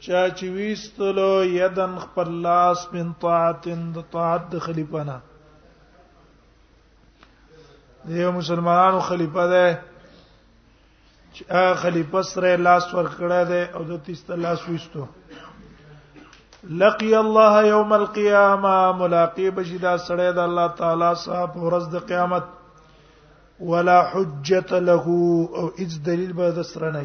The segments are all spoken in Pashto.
چا چې ویستلو یدن خپل لاس من طاعت د طاعت د خلیفہ نه دیو مسلمانانو خلیفہ ده چې خلیفہ سره لاس ور کړه ده او د تیست لاس ویستو لقي الله يوم القيامه ملاقي بشدا سره د الله تعالی صاحب ورځ د قیامت ولا حجت له او اذ دلیل به د سره نه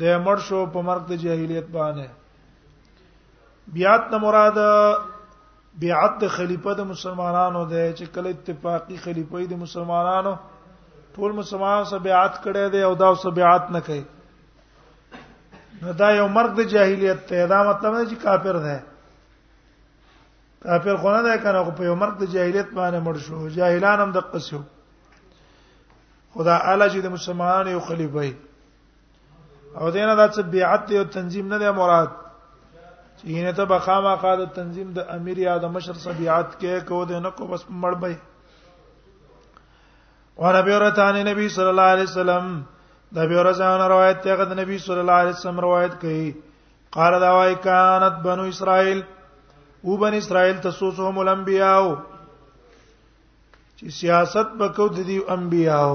د مړ شو په مرګ د جاهلیت باندې بیات نه مراد بیعت د خلیفہ د مسلمانانو دی چې کله اتفاقی خلیفہ د مسلمانانو ټول مسلمانانو سره بیعت کړي دي او دا سره بیعت نه کوي نو دا یو مرګ د جاهلیت ته دا مطلب نه چې کافر دی کافر خو نه دی کنه خو په یو مرګ د جاهلیت باندې مړ شو جاهلان هم د قصو خدا اعلی چې د مسلمانانو یو خلیفہ او دینه دا څه بیعت او تنظیم نه دی مراد چې نه ته بخامه قاعده تنظیم د امیر یا د مشر صبیعت کې کو دې نه کو بس مړ بې ورابي ورته نبی صلی الله علیه وسلم د ابي رضوان روایت ته د نبی صلی الله علیه وسلم روایت کړي قال دا وای کانت بنو اسرائیل او بن اسرائیل تسوسهم الانبیاء چې سیاست بکو د دې انبیاء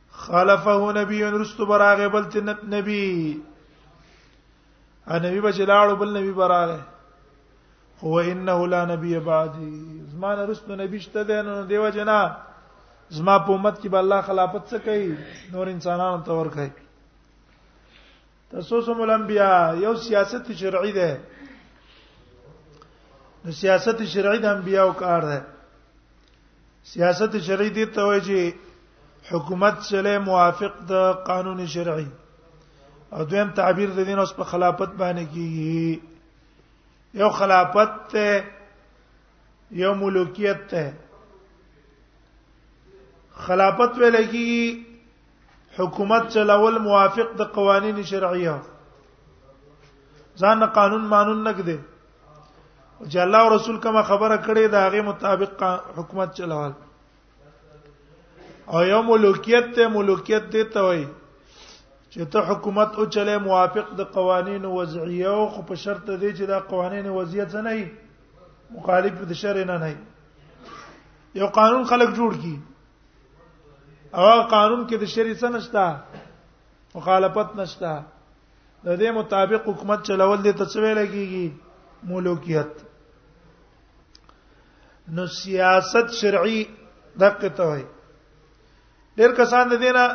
خلفه نبی رستو براغه بل تنت نبی ا نبی بچلاړو بل نبی براغه هو انه لا نبی بعدی زمان رستو نبی شته ده نو دیو جنا زما په امت کې به الله خلافت څه کوي نور انسانانو ته ور کوي تسوسم الانبیاء یو سیاست شرعي ده نو سیاست شرعي د انبیاء او کار ده سیاست شرعي دي ته وایي چې حکومت چله موافق د قانون شرعي او دویم تعبیر د دین اوس په خلافت باندې کیږي یو خلافت ته یو ملوکیت ته خلافت ویل کیږي حکومت چلول موافق د قوانين شرعيه ځان قانون مانون نه کده چې الله او رسول کومه خبره کړې دا هغه مطابق حکومت چلول او یو ملوکیت ته ملوکیت دی ته وای چې ته حکومت او چلې موافق د قوانين وضعيه او خو په شرط دی چې دا قوانين وضعیت نه وي مخالف د شرع نه نه یو قانون خلق جوړ کی او قانون کې د شری څه نشته مخالفت نشته د دې مطابق حکومت چلول دي ته څه ویل کیږي ملوکیت نو سیاست شرعي دقه ته وي ډېر کسان د دینه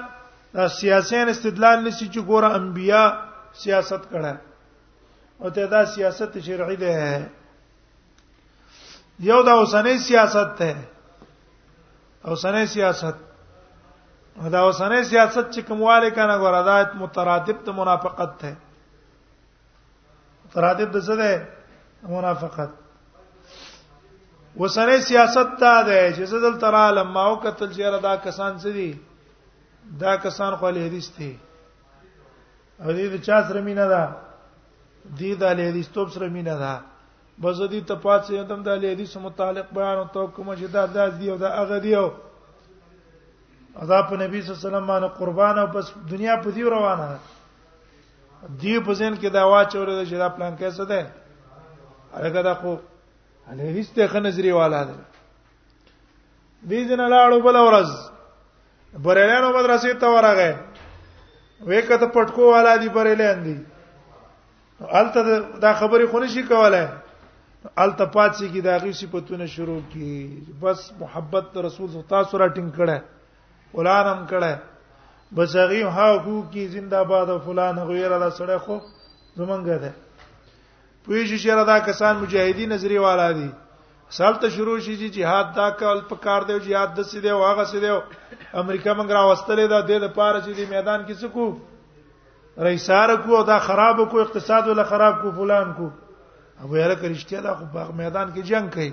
سیاسيان استدلال نشي چې ګوره انبیا سیاست کړه او ته دا سیاست شرعي ده یو دا اوسنۍ سیاست ته اوسنۍ سیاست دا اوسنۍ سیاست چې کومواله کنه غوړه دا مترادف د منافقت ته مترادف د څه ده منافقت وسره سیاست ته ده چې زدل ترا لما او قتل چیرې دا کسان څه دي دا کسان خو له حدیث دي او دې د چا سره مینه ده دې د اهل حدیث توپ سره مینه ده بس دې ته پاتې ادم د اهل حدیث متعلق بیان او تو کوم چې دا داس دی او دا هغه دی او ادا په نبی صلی الله علیه وسلم باندې قربان او بس دنیا په دې روانه ده دی په ځین کې دا واچور د شراب پلان کې څه ده هغه دا خو اهل حدیث ته خنځري والا ده دې جن لاړو بل ورځ بریلانو مدرسې ته ورغه وې کته پټکو والا دی بریلان دی الته دا خبرې خو نشي کولای الته پاتې کی دا غي صفاتونه شروع کی بس محبت رسول صلی الله علیه وسلم کړه ولانم کړه بس هغه هاو کی زنده‌باد فلان غیر الله سره خو زمونږ ده پویږي چې دا کسان مجاهدین نظری والا دي سالته شروع شي چې jihad دا کول په کار دی jihad د سیده او هغه سیده امریکا موږ راوستلې ده د دې لپاره چې د میدان کې څه کو رئیسار کو دا خراب کو اقتصاد ولا خراب کو فلان کو ابو یاره کرشتیا دا خو باغ میدان کې جنگ کوي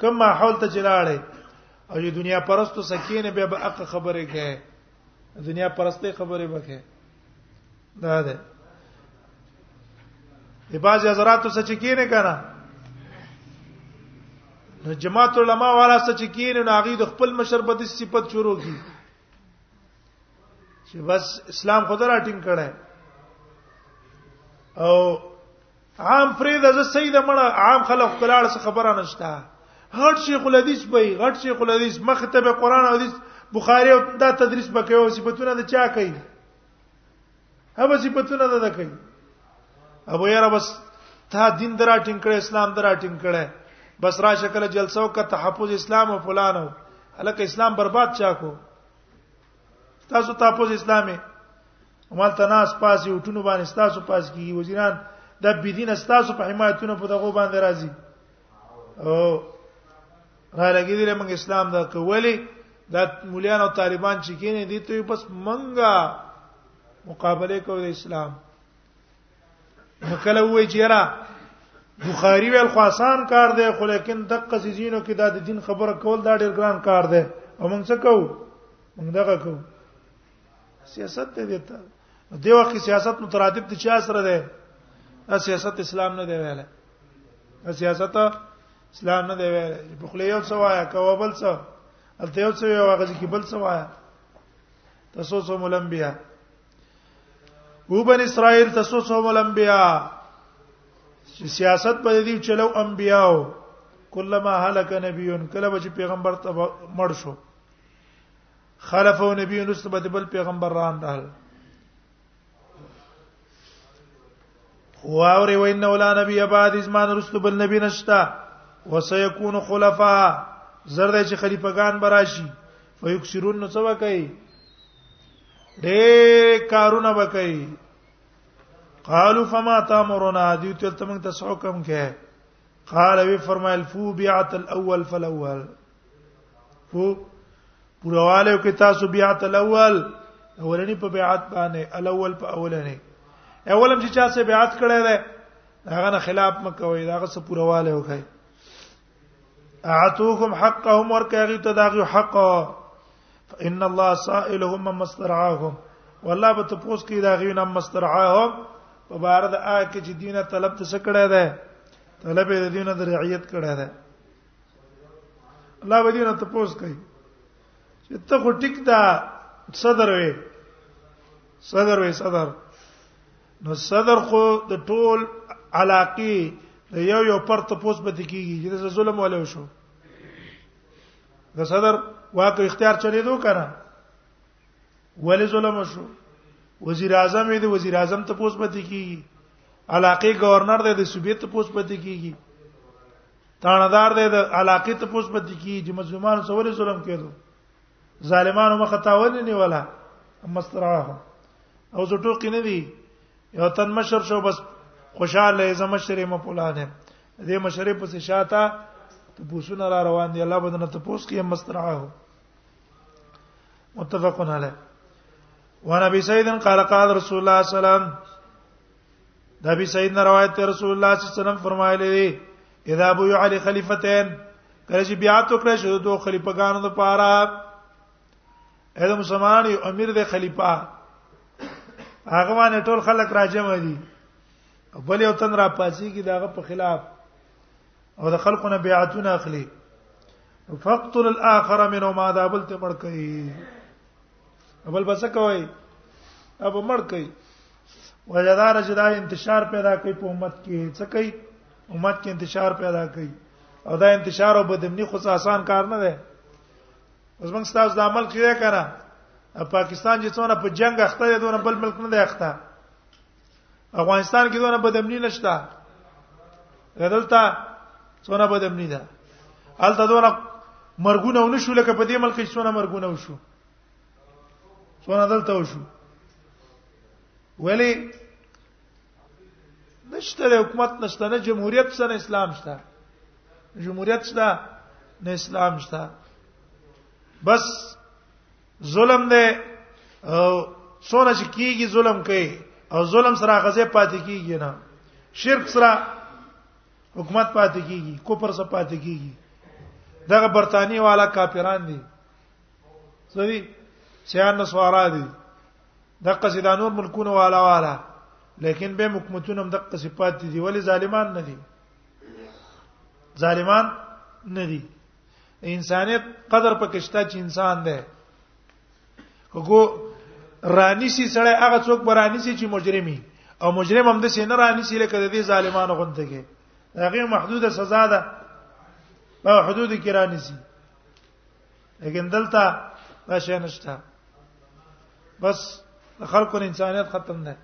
کوم ماحول ته چلاړې او چې دنیا پرستو سکینه به به اق خبره کوي دنیا پرسته خبره به کوي دا ده د باز حضرات څه چې کینه کنه نو جماعت علما والا څه چې کینه نو هغه د خپل مشربت صفت شروع کی چې بس اسلام خود را ټینګ کړه او عام پرې د زه سید مړه عام خلک کلاړ څه خبره نشته غټ شیخ الحدیث به غټ شیخ الحدیث مخ ته به قران او حدیث بخاری او دا تدریس به کوي صفاتونه د چا کوي هغه صفاتونه ده کوي ابو یاره بس تا دین درا ټینګ کړي اسلام درا ټینګ کړي بس را شکل جلسه او کا تحفظ اسلام او فلانو الکه اسلام برباد چا کو تاسو تاسو اسلامي مال تناس پاس یو ټونو باندې تاسو پاس کیږي وزیران د بيدین تاسو په حمایتونو په دغه باندې راځي او را لګیدل موږ اسلام دا کولی دا مولیان او طالبان چې کینې دي ته بس منګه مقابله کوي اسلام نو کله وای چې را بخاری ویل خو آسان کار دی خو لیکن دقه سيزینو کې دا د دین خبره کول دا ډیر ګران کار دی او موږ څه کوو موږ دغه کوو سیاست ته دیته دی وخت سیاست مترادف د چا سره دی دا سیاست اسلام نه دی ویل دا سیاست اسلام نه دی ویل په خله یو څه وایا کوه بل څه الته یو څه یو هغه ځکه بل څه وایا تاسو څو ملمبیا او بن اسرائیل تاسو څو مل انبیا چې سیاست په دې چلو انبیاو کلمہ هلک نبیون کله چې پیغمبر ته مړ شو خلفو نبیون رسبت بل پیغمبر ران رحل واوري وان ولا نبی بعد زمان رسل بل نبی نشتا وسيكون خلفا زرد چې خلیفګان براشي فیکسرون نو څه وکړي ډېر کارونه وکړي قالوا فما تامرنا دي ته تمنګ ته څو کم کې قال وی فرمایل فو بیعت الاول فالاول فو پرواله کې تاسو بیعت الاول اولنی په بیعت باندې الاول په اولنی اولم چې چا سه بیعت کړی دی هغه نه خلاف مکوئ دا هغه څه پرواله وکړي اعتوهم حقهم ورکاغي تداغي حق فان الله سائلهم مما استرعاهم والله به تاسو کې دا غوینه مما استرعاهم په بار د آ کې چې دینه طلب ته سکړه ده طلب د دینه د رعایت کړه ده الله به دینه تاسو کوي چې ته خو ټیک دا صدر وې صدر وې صدر نو صدر خو د ټول علاقي د یو یو پر تپوس به کیږي چې د ظلم ولې شو د صدر واکه اختیار چره دو کنه ولې ظلم شو وزیر اعظم دې وزیر اعظم تپوس به کیږي علاقي گورنر دې د صوبې تپوس به کیږي تاندار دې د علاقي تپوس به کیږي چې مظلومان سوال ظلم کېدو ظالمانو مخه تاول نه ولا مستراحه او زه ټوکی نه دی یو تن مشر شو بس خوشاله زم مشر م پولانه دې مشر په څه شاته ته پوسونه را روان دي الله بدن ته پوس کې مسترعه متفق علیه وعن ابي سعيد قال قال رسول الله صلى الله عليه وسلم د ابي سعيد نه روایت ته رسول الله صلی الله علیه وسلم فرمایلی دی اذا ابو علي خلیفتین کله چې بیا تو کړی شو دوه خلیفګانو لپاره اې د مسلمانانو یو امیر دی خلیفہ هغه باندې ټول خلک راجم دي بل یو تن را پاسي کی داغه په خلاف او د خلقونه بیعتونه اخلي فقتل الاخر منه ما دا بل ته مړ کوي بل بس کوي اب مړ کوي وجدار چې دا انتشار پیدا کوي په امت کې څه کوي امت کې انتشار پیدا کوي او دا انتشار او بدمنی خو آسان کار نه دی اوس موږ تاسو د عمل کړی کنه پاکستان چې څونه په جنگ اخته دی دونه بل ملک نه دی اخته افغانستان کې دونه بدامنی نشته دلته څونه بدامنی ده الته دونه مرګونه ونشو لکه په دې ملک کې څونه مرګونه وشو څونه دلته وشو ولی نشته حکومت نشته نه جمهوریت شته نه اسلام شته جمهوریت شته نه اسلام شته بس ظلم دی او څونه چې کیږي ظلم کوي او ظلم سره غزه پاتې کیږي نه شرک سره حکومت پاتې کیږي کوپر سره پاتې کیږي دغه برتانی والا کافران دي سری سیان نسوارا دي د قصیدا نور ملکونه والا والا لیکن به حکومتونه هم د قصفات دي ولی ظالمان نه دي ظالمان نه دي انسانیت قدر پکشتا چې انسان ده کو رانی سي سره هغه څوک برانی سي چې مجرمي او مجرم هم د سي نه رانی سي لکه د دې ظالمانو غونډه کې هغه محدوده سزا ده په حدود کې رانی سي لیکن دلته دا شی نشته بس خلکو انسانيت ختم نه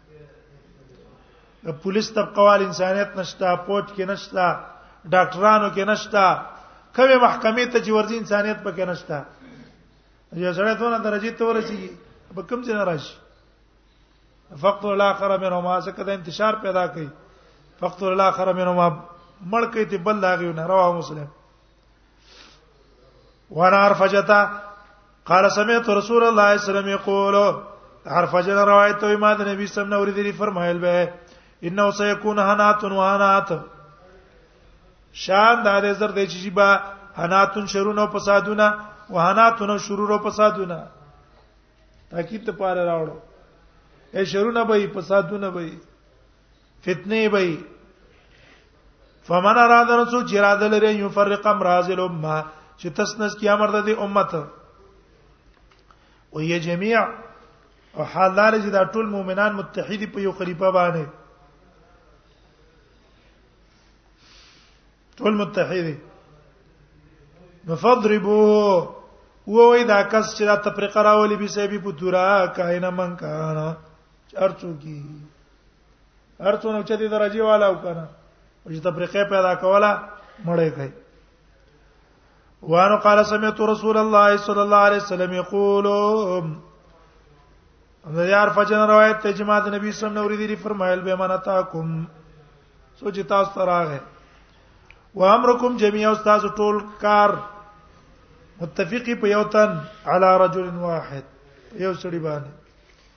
د پولیس طبقوال انسانيت نشته پوج کې نشته ډاکټرانو کې نشته کومه محکمې ته چې ورځي انسانيت پکې نشته یو سره ته نه درجه ته ورسیږي به کوم ځای راشي فقط الاخر منهما څخه د انتشار پیدا کوي فقط الاخر منهما مړ کوي ته بل لاغي نه رواه مسلم وانا عرفجتا قال سمعت رسول الله صلی الله علیه وسلم یقول عرفجنا روایت او امام نبی صلی الله علیه وسلم فرمایل به انه سيكون هنات وهنات شان د زر د چی با هناتون شرونه او فسادونه وهناتون شرور او فسادونه تاکید ته پاره راوړو اے شرونه به فسادونه به فتنه به فمن اراد رسو چې را دلري یفرق امراض الامه چې تسنس کی امر د امت او یې جميع او حال دار چې دا ټول مؤمنان متحد په یو خلیفہ باندې ټول متحد نفضربو وای دا کس چې دا تفریقه راولي به سبب پتورا کاینه من کانا چرچو کی هرڅونه چې دې درجه والا وکنه چې تفریقه پیدا کوله مړې کوي وانه قال سمعت رسول الله صلى الله عليه وسلم يقول دا یار فجن روایت ته جماعت نبی صلی الله علیه وسلم نور فرمایل به من تاکم سوچ تاسو تراغه و امرکم جميع استاد ټول کار متفقی په یو تن علی رجل واحد یو سړي باندې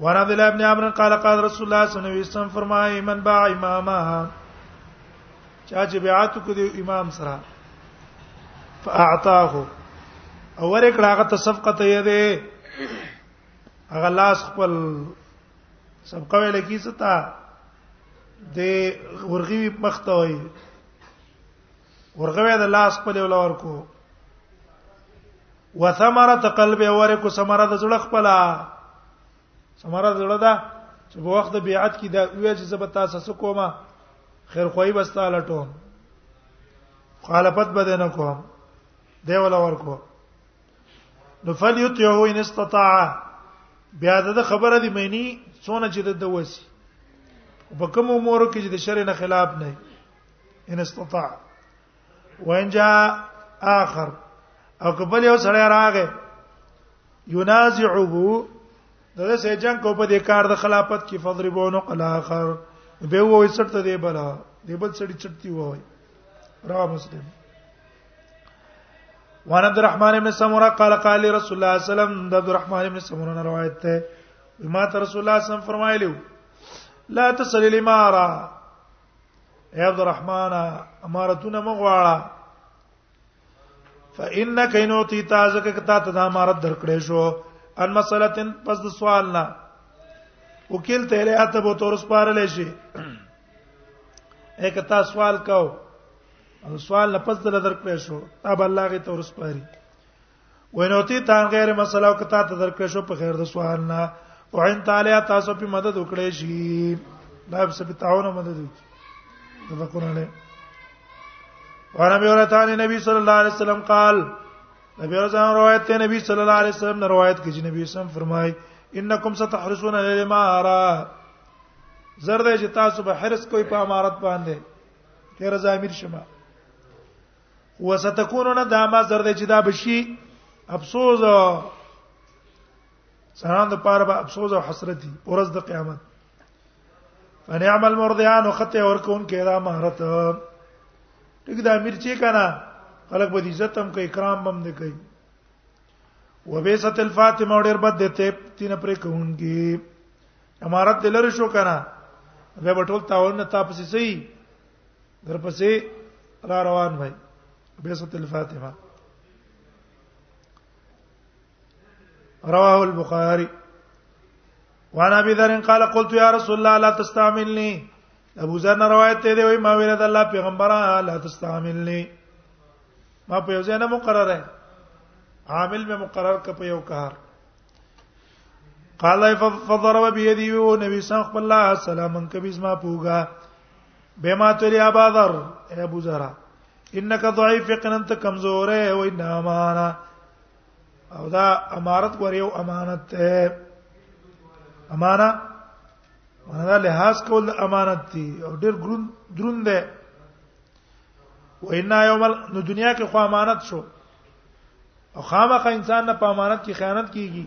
وعن عبد الله بن عمرو قال قال رسول الله صلی الله علیه وسلم فرمایي من باع امامه چا چې بیعت کو دی امام سره فاعطاه او ورکړه هغه ته صفقه ته یې ده هغه لاس خپل صفقه ویل کیسه تا د ورغوي مخته وي ورغوي د لاس په لور کو وثمره قلب ورکو ثمره د زړه خپل ثمره د زړه دا چې په وخت د بیعت کې دا وی چې زبتا تاسو کومه خیر خوای بستا لټو خالفت بده نه کوم دی ولا ورکو نو فلیتیه ان استطاع بیا د خبره دی معنی څونه چې د وسی په کوم امور کې چې د شر نه خلاف نه ان استطاع وان جاء اخر او کبل یو سړی راغی ينازعه دغه سه جنگ کو په دې کار د خلافت کې فضربونو الاخر به وای سټ ته دی بلا دی بل سړی چټتی وای را مسلم وان عبد الرحمن بن سمره قال قال رسول الله صلی الله علیه وسلم د عبد الرحمن بن سمره روایت ده ما ته رسول الله صلی الله علیه وسلم فرمایلی لا تصل الاماره اے عبد الرحمن امارتونه مغواړه فانك ان اوتیت ازکه کته ته د امارت درکړې شو ان مسلتن پس د سوال نه وکیل ته له اته بو تور سپارل شي اې کته سوال کو سوال نه پس د درکړې شو تاب الله غي تور سپاري وینوتی تا غیر مسله او کته ته درکړې شو په خیر د سوال نه او ان تعالی تاسو په مدد وکړې شي دا په سبي تعاون مدد وکړي دا قرآن له وانا به ورته نبی صلی الله علیه وسلم قال نبی رضوان روایت ته نبی صلی الله علیه وسلم نے روایت کی نبی اسلام فرمای انکم ستحرسون للمارا زرد چې تاسو به حرس کوئی په امارت باندې کړه زامیر شمه وستكونون دا ما زر دې چې دا بشي افسوس سهان د پاره به افسوس او حسرت دي ورځ د قیامت فنعم المرضعان خطه ورکون کې دا مهارت ټیک دا امیر چې کنه خلک به عزت هم کوي کرام هم نه کوي وبیست الفاطمه ډېر بد دته تین پرې کوونکی امارت دلر شو کنه به ټول تاول نه تاسو سي درپسې را روان وای بیسه الفاتحه رواه البخاري وعن ابي ذر قال قلت يا رسول الله لا تستعملني ابو ذر روایت ته دی وای ما ویل د الله پیغمبره لا تستعملني ما په یو ځای نه مقرره عامل به مقرر ک په یو کار قال فضرب بيدي ونبي صلى الله عليه وسلم كبيز ما پوغا بما تری ابا ذر اے ابو ذر انك ضعيف فقنا انت کمزور ہے او ان امانه او دا امارت ور یو امانت ته امانه وردا لحاظ کول امانت دی او ډیر ګرون درون ده و ان یوم نو دنیا کې خو امانت شو او خامخ انسان نه په امانت کې خیانت کیږي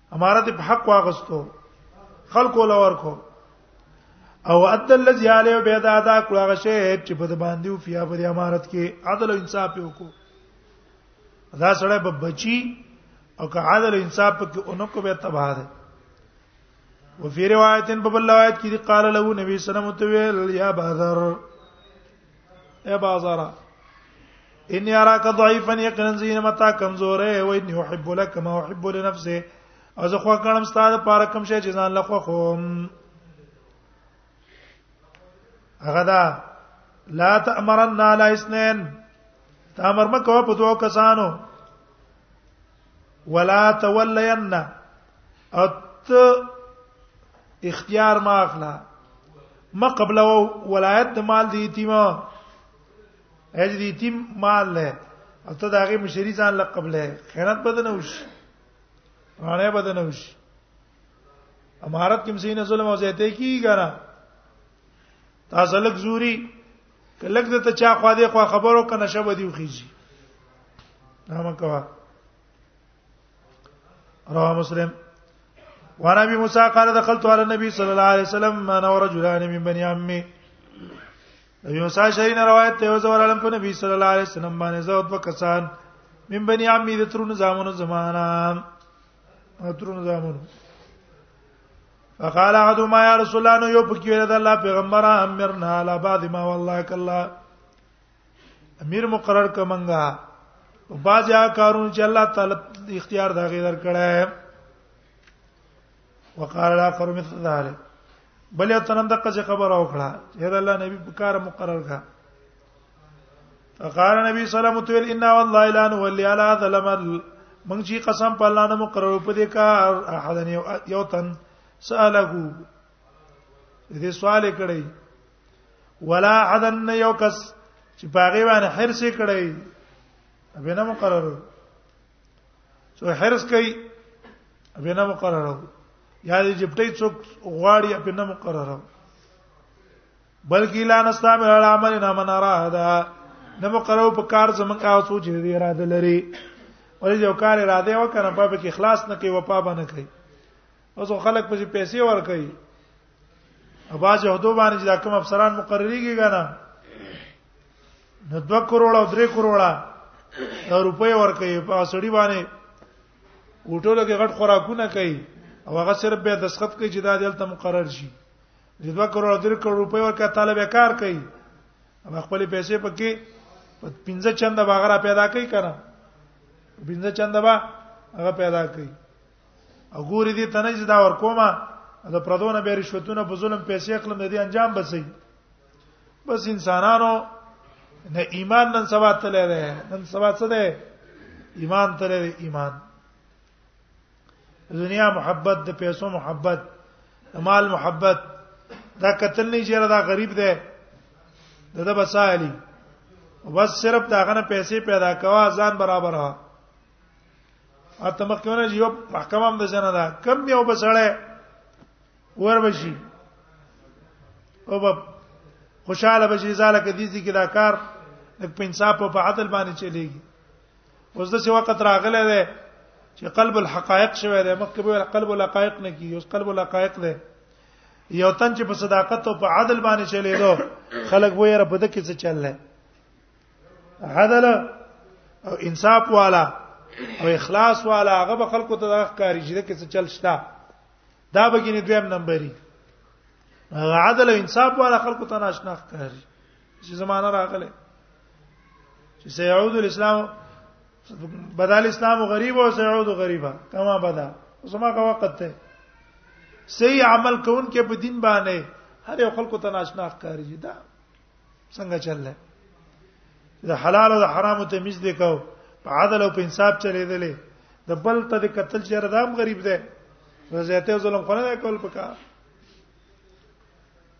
امارت په حق واغستو خلق ول ورکو او ادل الذي عليه بيد ادا کړو هغه شی چې په باندې او فیا په امارت کې عدل او انصاف وکړو دا سره به بچي او که عدل او انصاف په کې اونکو به تباہ ده وفي روایت په بل روایت کې قال له نبی صلی الله علیه وسلم یا بازار اے بازارا انی اراک ضعیفا یقینا زین متا کمزوره و انی احب لك ما احب لنفسه او زه خو کړم ستاسو لپاره کوم شی چې ځان لخوا خوم هغه دا لا تأمرن علی اثنين تامر مکو په دوه کسانو ولا تولین او ته اختیار ما اخلا ما قبل ولایت د مال دی یتیم اج دی یتیم مال له او ته داغه مشری ځان له قبله خیانت بدنه وش رانه بدنه وش امارت کې مسینه ظلم او زیاته کیږي تاسو لک زوري کلک د ته چا خو دې خو خبرو کنه شبه دی وخیږي نامه کوا رواه مسلم وعن ابي موسى قال دخلت على النبي صلى الله عليه وسلم انا ورجلان من بني عمي ابي موسى شرين روایت ته وزور علم په نبی صلی الله علیه وسلم باندې زو په کسان من بني عمي د ترونو زامنو زمانہ ترونو زامنو فقال احد ما يا رسول الله نو یو پکې ویل د الله پیغمبر امرنا على بعض ما والله کلا امیر مقرر کمنګا باج هغه کارونه چې الله تعالی اختیار دا غي در کړه وقال الاخر مثل ذلك بل یو تنم دغه خبره وکړه چې دا الله نبی په کار مقرر کا فقال نبی صلی الله علیه وسلم ان والله لا نولي على هذا الامر من شي قسم په الله نه مقرر په دې کار احد یو تن سالغه دې سوال کړی ولا احد یو کس چې باغی باندې حرس کړی به نه مقرر سو حرس کوي به نه مقرر یا دې جپټي څوک غواړي به نه مقرر بلکې لا نستعمل العمل نه من اراده نه مقرو په کار زمونږ او سوچ دې اراده لري ولې یو کار اراده وکړه په پکې اخلاص نه کوي وفا باندې کوي اوس خلک په پیسې ور کوي اواز هدو باندې چې دا کوم افسران مقرريږي کنه نو 2 کروڑ او 3 کروڑ دا روپۍ ور کوي په سړی باندې وټولو کې غټ خوراکونه کوي او هغه صرف به دسخط کوي چې دا دلته مقرر شي د 2 کروڑ 3 کروڑ روپۍ ورکه طالب کار کوي هغه خپل پیسې پکې په 15 چند باغره پیدا کوي کنه 15 چند با هغه پیدا کوي او ګوري دي تنه چې دا ورکوما د پردونه به رشوتونه په ظلم پیسې خپل د دې انجام بسي بس انسانانو نه ایمان نن سبا تللی دی نن سبا څه دی ایمان تللی دی ایمان دنیا محبت د پیسو محبت د مال محبت دا کتل نه چیرې دا غریب دی د د بسالی بس صرف دا غنه پیسې پیدا کوا ځان برابر ها اته مخکونه یو محکمه هم د جنا ده کم یو بسړې ور بشي او په خوشاله بشي زاله کې دي چې دا کار د پنځاب په عدل باندې چلےږي اوس د څه وخت راغله ده چې قلب الحقائق شوی ده مخکې به قلب الحقائق نه کی اوس قلب الحقائق ده یو تن چې په صداقت او په عدل باندې چلی دو خلک وایي رب د کې څه چل نه عدل او انصاف والا او اخلاص والا هغه به خلکو ته دغه کاری چې د کې څه چل شتا دا بګینه دویم نمبرې عدل او انصاف والا خلکو ته ناشنا کاری چې زمانہ راغله چې سيعود الاسلام بدل اسلام غریب او سيعود غریبا کما بدا زما کا وخت ته صحیح عمل کون کې په دین باندې هر یو خلکو ته ناشنا ښکاری دا څنګه چل دی د حلال او د حرام ته میز دی کو په عدل او په انصاف چلے دی د بل ته د قتل چې ردام غریب دی زیاته ظلم خو نه کول پکا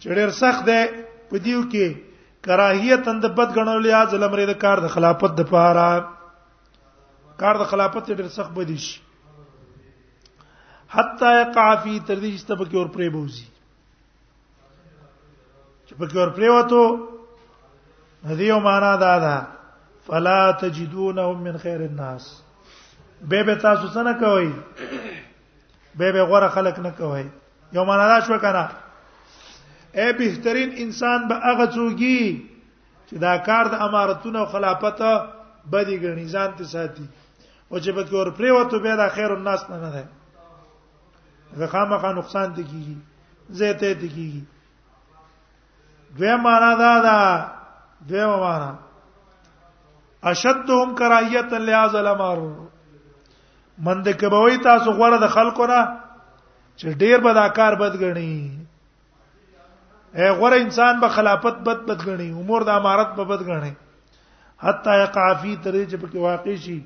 چې ډېر سخت دی په دیو کې کراهیت اند بد غنول یا ظلم لري د کار د خلافت د پاره کار د خلافت ډېر سخت بدی شي حتا یقع فی تر دې چې تبکه اور پرې بوزي چې پکې اور پرې وته هدي یو معنا دا ده فلا تجدونهم من خیر الناس به به تاسو څنګه کوئ به به غوړه خلق نه کوي یو معنا دا شو کنه اے بهترین انسان به هغه څوګي چې دا کار د امارتونو او خلافت بدی ګڼي ځان ته ساتي او چې پکې ور پریوتو به دا خیر الناس نه نه ده غخامخه نقصان دي کیږي زه ته دي کیږي دوی معنا دا دا دوی معنا اشدهم کراهیت لهذا الامر من د کبوي تاسو غوړه د خلکو نه چې ډیر به دا کار بد غني اے غوړه انسان به خلافت بد بد غني امور د امارت په بد غني حتی یقع فی ترې چې پکې واقع شي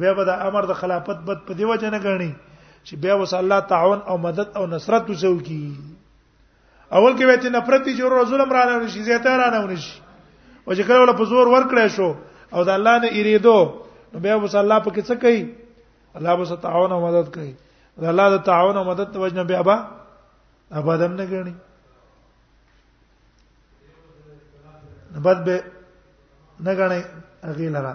بیا به د امر د خلافت بد په دی وجه نه غني چې بیا وس الله تعاون او مدد او نصرت وسو کی اول کې وایته نفرت چې ور ظلم را نه شي زیاته را نه شي او چې کله په زور ورکړې شو او د الله نه اریدو نو بیا وس الله په کې څه کوي الله به تعاون او مدد کوي د الله د تعاون او مدد ته وجنه بیا با ابادم نه غني بد به نه غني اغه لرا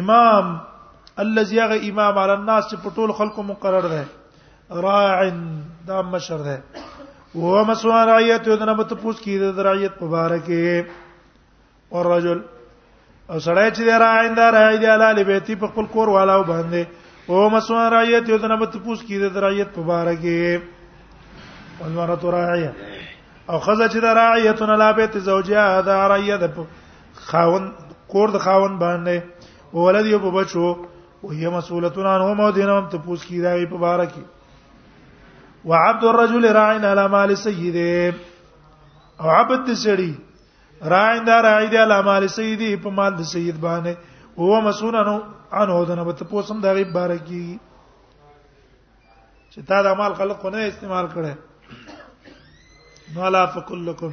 امام الذي هغه امام على الناس چې په ټول خلکو مقرر دی راع دا مشر دی و مسوار رعیت یو دنه ته پوس کی د رعیت په باره کې او رجل او سړی چې راعی دا راعی دی علی بیتی په خپل کور والا باندې او مسوار رعیت یو دنه ته پوس کی د رعیت په باره کې والمرأة راعیه او خزه چې د رعیتنا لا بیت زوجها دا رعیه د خاون کور د خاون باندې او ولد یو په بچو او هي مسؤولتون عنه مو دینم ته پوس کی دا په بار کې وعبد الرجل راعن على مال سيده او عبد د سړي راعن دا راعي دی على مال سيده په مال د سید باندې هو مسؤول عنه عنه دنه په پوسم دا غیب بار کې چې تا دا مال خلق نه استعمال کړي نو لا فکلکم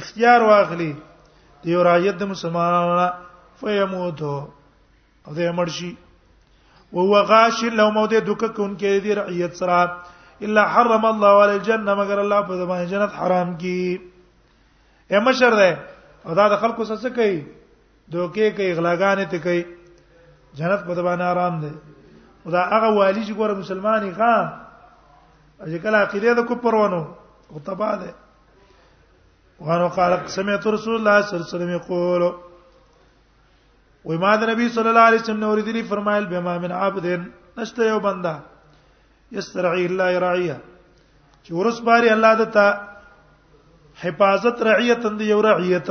اختیار واخلي د یو رعیت د مسلمانانو نه فیموت او د مرشي او هو غاش لو مو د دوک کون کې د رعیت سره الا حرم الله علی الجنه مگر الله په دمه جنت حرام کی اما شر ده او دا د خلکو سره څه کوي دوکې کوي غلاګانې ته کوي جنت په دمه حرام ده او دا هغه والی چې ګوره مسلمانې ښا چې کله عقیده د کوپرونو او تبا ده وانه قال سمعت رسول الله صلی الله علیه وسلم یقول و ما د نبی صلی الله علیه وسلم نور دي فرمایل بما من عبد نشته یو بندا یسترعی الله رعیه چې ورس باري الله دته حفاظت رعیت اند یو رعیت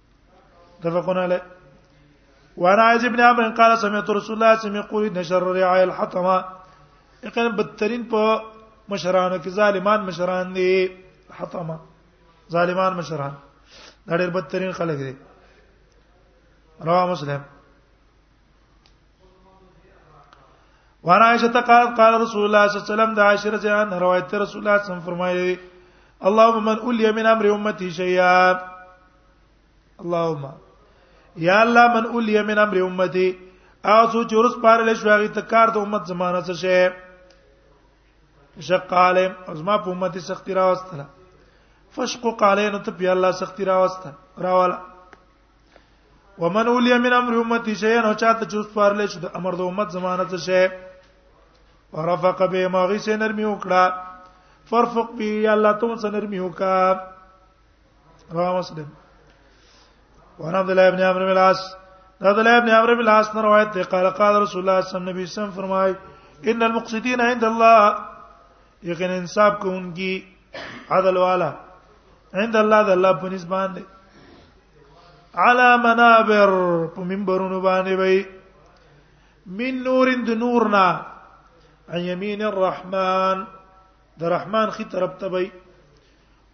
متفقون علی وعن عائذ ابن عمرو قال سمعت رسول الله صلى الله عليه وسلم يقول ان شر الرعايا الحطمه یقینا بدترین په مشرانو کې ظالمان مشران دي حطمه ظالمان مشران دا ډېر بدترین خلک دي رواه مسلم ورایشه تقال قال رسول الله صلی الله علیه وسلم د عاشر جان روایت رسول الله صلی الله فرمایي اللهم من اولي من امر امتي شيئا اللهم یا الله من اولي من امر امتي اڅو چې ورس پار له شواغي تکار د امت زمانہ څه شي شق عالم ازما په امتي سختی راوستله فشق قالین ته په الله سختی راوسته راواله ومن اولی من امر امتی شیئا او چاته چې سپارل شي د امر د امت زمانه څه شي ورفق به ما غي سي نرمي وکړه فرفق بي یا الله ته سره نرمي وکا روا مسلم وانا عبد الله ابن عمرو بن العاص دا عبد الله ابن عمرو بن العاص نه روایت دی قال قال رسول الله صلی الله علیه وسلم نبی سم فرمای ان المقسطین عند الله یقین انصاف کوونکی عدل والا عند الله د الله په نسبت باندې علا منابر په منبرونو باندې وي من نور د نورنا ايمين الرحمن د رحمان خي طرف ته وي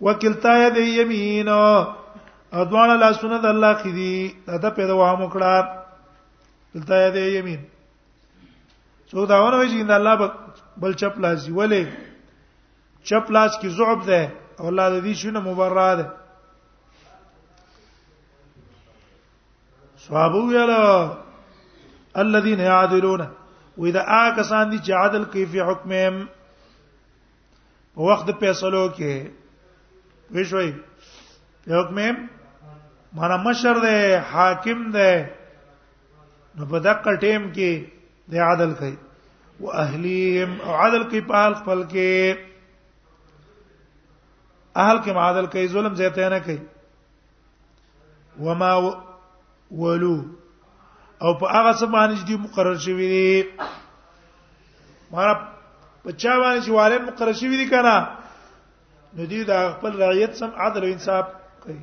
وکلتا يد يمين ادوان لا سنت الله خدي دا پیدا وهم کړه کلتا يد يمين څو دا ونه وی چې د الله بل چپ لاس دی ولې چپ لاس کې زعب ده او الله د دې شنو مبرره ده صحابه ویلا الذين يعدلون واذا آکسان دي چې عدل کوي په حکمهم په وخت د فیصلو کې وښوي په حکمهم مانا مشر ده حاکم ده نو په دقه ټیم کې د عدل کوي واهليهم او عدل کوي په حال خپل کې اهل کې عدل کوي ظلم زیاته نه کوي وما ولو او په هغه څه باندې چې مقرر شوی دی مانا په چا باندې چې والد مقرر شوی دی کنه نو دی دا خپل رعیت سم عدل او انصاف کوي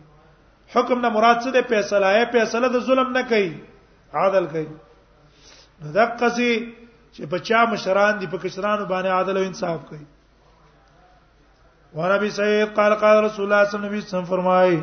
حکم نه مراد څه دی فیصله یې فیصله د ظلم نه کوي عادل کوي نو دا قصي چې بچا مشران دي په کشرانو باندې عادل او انصاف کوي ورابي سید قال قال رسول الله صلی الله علیه وسلم فرمایي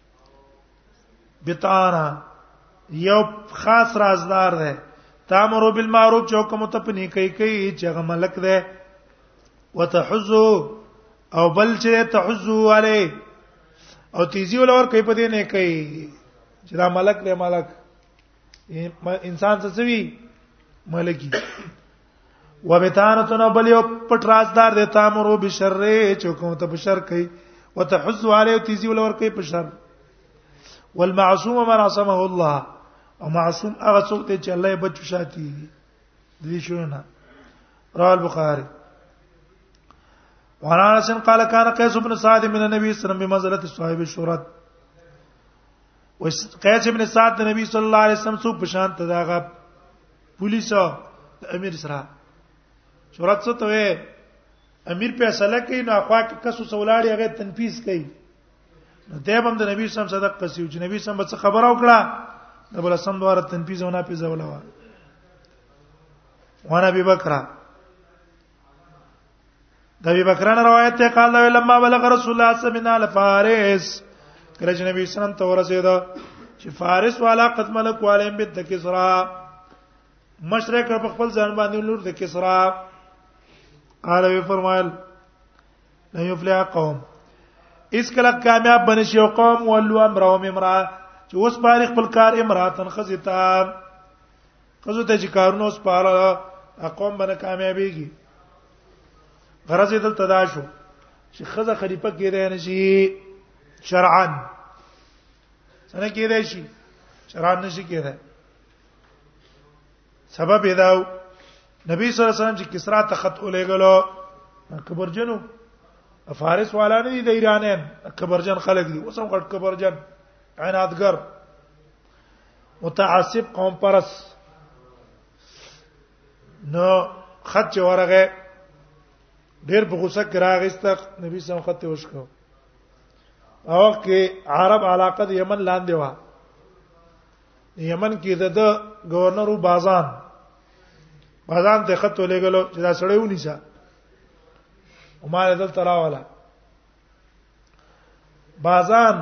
بتارا یو خاص رازدار ده تامرو بالمعروف چې حکم ته پني کوي کوي چې هغه ملک ده وتحزو او بل چې تحزو عليه او تیزی ولور کوي په دې نه کوي چې دا ملک دی ملک انسان څه سوي ملکی وبتانتنا بل یو پټ رازدار د تامرو بشر چې کوم ته بشر کوي وتحز علی تیزی ولور کوي بشر والمعصوم من عصمه الله او معصوم هغه څوک دی چې الله یې بچو شاتي دې شو نه رواه البخاري وعن انس قال كان قيس بن سعد من النبي صلى الله عليه وسلم بمنزله صاحب الشرط اوس قیس ابن سعد د نبی صلی الله علیه وسلم څو پشان ته داغه پولیس او امیر سره شورت څه ته امیر په اصله کې نو اخوا کې کسو سولاړي هغه تنفیذ کوي نو دیب هم د نبی صلی الله علیه وسلم صدق پسیو چې نبی صلی الله علیه وسلم خبر او کړه د بل سم دواره تنفیذ ونه پیځولا و وانا ابي بکر د ابي بکر نه روایت ته قال له لما بلغ رسول الله صلی الله علیه وسلم من فارس کله چې نبی اسلام ته ورسېد چې فارس والا قد ملک والم بنت کسرا مشرق په خپل ځان باندې لور د کسرا قال وی فرمایل لا یفلح قوم اس کله کامیاب بنشي او قوم ولو امرهم امراه چې اوس باندې خپل کار امراتن خزیتان خزو ته چې کارونه اوس پاره اقوام باندې کامیابیږي غرض یې دلته دا شو چې خزه خلیفہ کېدای نه شي شرعاً څنګه کېدای شي شرعاً نشي کېدای سبب یې داو نبی صلی الله علیه وسلم چې کسرا ته خط ولېګلو کبرجنو فارس والا نه دي د ایرانین کبرجن خلک دي اوس هم غټ کبرجن عنادګر متعصب قوم پرس نو خط چې ورغه ډېر په غوسه کې راغست نبی سم خط وشکو او کې عرب علاقه د یمن لاندې و یمن کې د گورنر بازان بازان ته خط ولېګلو چې دا سړی ونیسه او ما دلته راواله بازان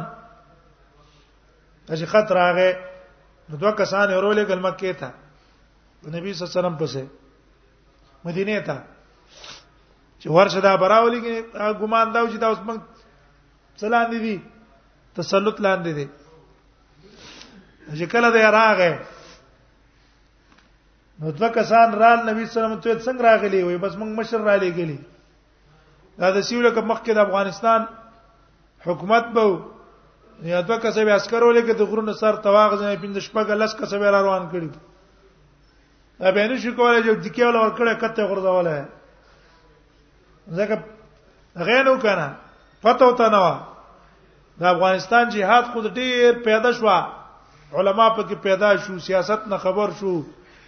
چې خط راغې نو دوه کسان ورولې ګل مکه ته د نبی صلی الله علیه وسلم پسې مدینه ته چې ورشه دا براولې کې ګمان دا چې دا اوس موږ سلام دي دي تسلط لاندې دي چې کله دا راغې نو دوه کسان رال نبی صلی الله علیه وسلم ته څنګه راغلي وي بس موږ مشر را لېګلي دا د سیول کوم مخکې د افغانستان حکومت به یا دوه کسه به عسکر ولګي د غرونو سر تواغ ځنه پیند شپږ لس کسه به روان کړي دا به نه شي کولای چې د کېول ور کړه کته غرزوله ځکه غینو کنه پته وته نه د افغانستان جهاد خود ډیر پیدا شو علما په کې پیدا شو سیاست نه خبر شو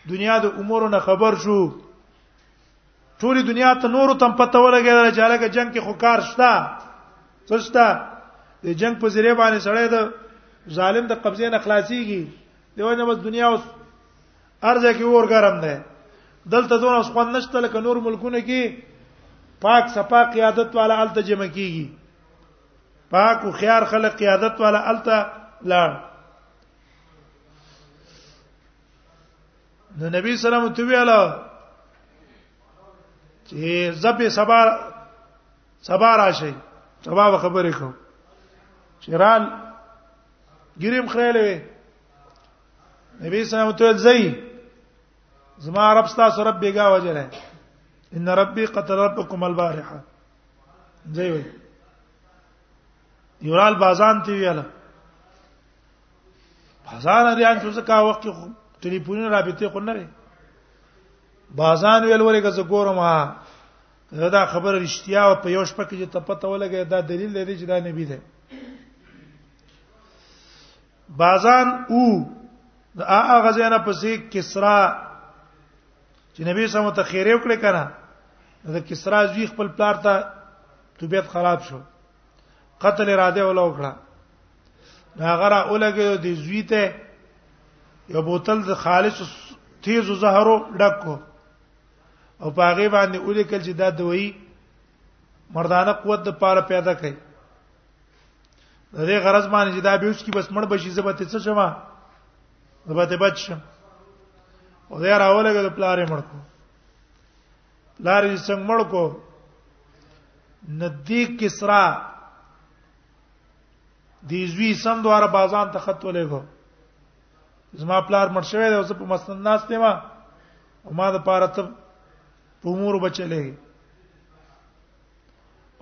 دنیا د امور نه خبر شو ټولي دنیا ته نورو تم پته ولګیدل چې هغه جنگ کې خو کار شته څه شته د جنگ په ذریعہ باندې سړی د ظالم د قبضې نه خلاصيږي دیو نه بس دنیا اوس ارزه کې اور ګرم ده دلته دون اوس خوند نشته لکه نور ملکونه کې پاک صفا قیادت والا الته جمع کیږي پاک او خيار خلق قیادت والا الته لاړ نو نبی سلام ته ویاله چې زبې سبا سبا راشي سبا خبرې کوم چرال ګریم خړلې نبی سلام ته زئی زما رب تاسو رب بیګا وجره ان ربي قتل ربكم البارحه زئی وي یورال بازان تی ویاله بازار نه ریان شو ځکه وخت کې ټلیفون رابطه خو نه لري بازان ویل ولې که زه ګورم زه دا خبره رښتیا او په یو شپه کې چې ته پته ولګې دا دلیل دی چې دا نبی دی بازان او د هغه ځای نه پسې کسرا چې نبی سم ته خیره وکړي کنه د کسرا زوی خپل پلار ته طبيعت خراب شو قتل اراده ولا وکړه دا غره اولګه د زوی ته یو بوتل د خالص تیز زهرو ډکو او په هغه باندې اولې کل چې دا دوی مردانه قوت د پاره پیدا کړي د دې غرض باندې چې دا به اوس کې بس مړ بشي زبته څه شمه زبته بچ شم او دا راولګه د پلارې مړ کو پلارې څنګه مړ کو ندی کسرا دی زوی سم دواره بازان ته خط ولېګو زما پلار مړ شوی دی او زه په مسند ناس دی ما او ما د پاره ته په امور بچلېږي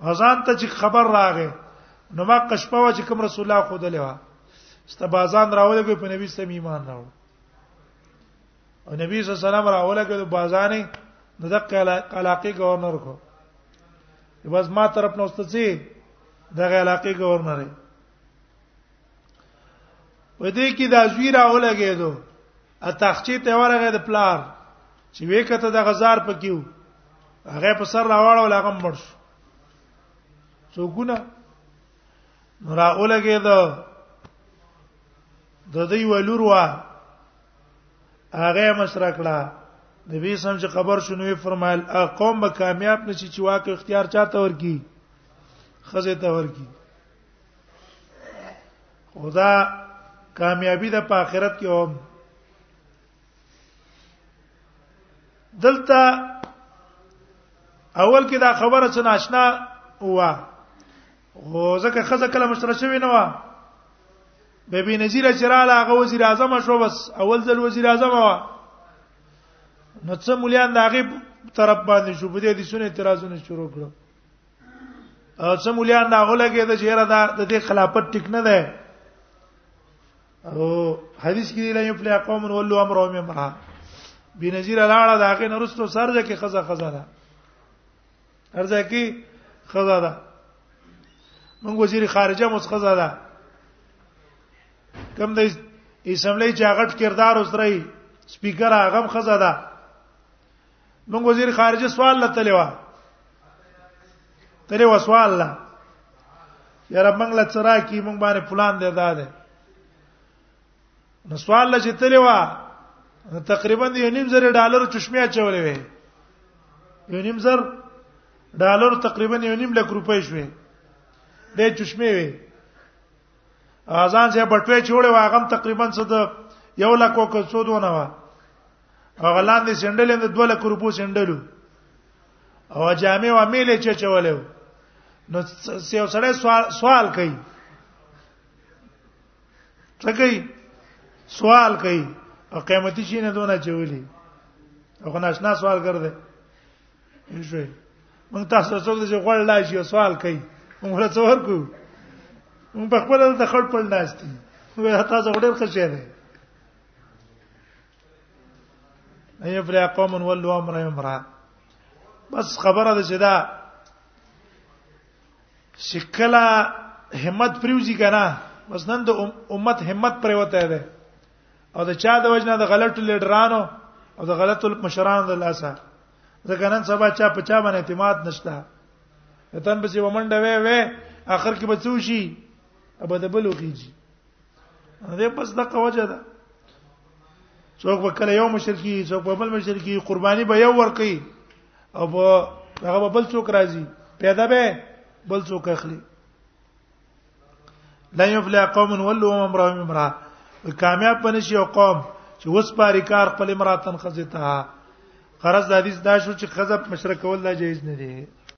غزان ته چې خبر راغې نو ما قشپه وا چې کوم رسول الله خو دلې وا ست بازان راولې کوي په نبی سم ایمان راوړ او نبی صلی الله علیه وسلم راوله کې بازانې د دقه علاقې گورنر کو بس ما طرف نو ستڅي دغه علاقې گورنر دی و دې کې د ازوی راوله کېدو ا تخچې ته ورغه د پلار چې وېکته د غزار پکیو هغه په سر راوړو لاغم مړ شو څوګونه نو راوله کېدو د دې ولور وا هغه مشره کړه د وی سم چې خبر شونه وی فرمایل قوم به کامیاب نشي چې واکه اختیار چاته ورکی خزه ته ورکی خدا کامیابی د په آخرت کې هم دلته اول کې دا خبره څه ناشنا و هو ځکه خزه کله مشترک شوی نه و به بی نظیر چراله هغه وزیر اعظم شو بس اول ځل وزیر اعظم وا نو څه مليان دا غي طرف باندې شو په دې د سونه اعتراضونه شروع کړو او څه مليان دا غلګه د چیرې دا د دې خلافت ټیک نه ده او حدیث کې دی لا یو فلا قوم ولوا امرهم امرها بنظیر لاړه دا غي نرستو سرځه کې خزه خزه ده هرځه کې خزا ده موږ وزیر خارجه مو خزا ده کوم د اسمبلی چې هغه کردار وسري سپیکر هغه خزا ده موږ وزیر خارجه سوال لته لیوا ترې وسوال لا یاره موږ لڅرا کی موږ باندې پلان دی دا ده نو سوال لږ تللی و تقریبا یو نیم زر ډالر چشمه چولې وې یو نیم زر ډالر تقریبا یو نیم لک روپۍ شوې د چشمه وې اذان چې بټوي چوړې واغم تقریبا څه د یو لک او څو دونه و هغه لاندې سندلې د 2 لک روپو سندلو او جامع و میلې چې چولې نو سیو سره سوال کوي څه کوي سوال کوي او قیامتي شي نه دونه چولي هغه ناشنا سوال ګرځي شوي موږ تاسو څوک چې غوړ لا شي سوال کوي موږ له څور کو موږ په خپل د خړ پړ ناشتي موږ تاسو غوډر خشه دي اي پر قوم ولوا امر امرا بس خبره ده چې دا شکلا همت پریوزی کنه بس نن د امت همت پریوته ده او د چا د وجنه د غلطو لیډرانو او د غلطو مشرانو د لاسه ځکه نن سبا چا په چا باندې اعتماد نشته تن به چې ومنډه وې وې اخر کې بچو شي ابا د بلو کیږي دې بس د قوجه ده څوک وکړه یو مشرکی څوک په بل مشرکی قرباني به یو ور کوي او هغه بل څوک راځي پیدا به بل څوک اخلي لا یفلح قوم ولوا امرهم امرا کامیاب بنشي او قوم چې وس پاري کار خپل امراتن خزته غرض د حدیث دا شو چې خزب مشرک ول لا جایز نه دی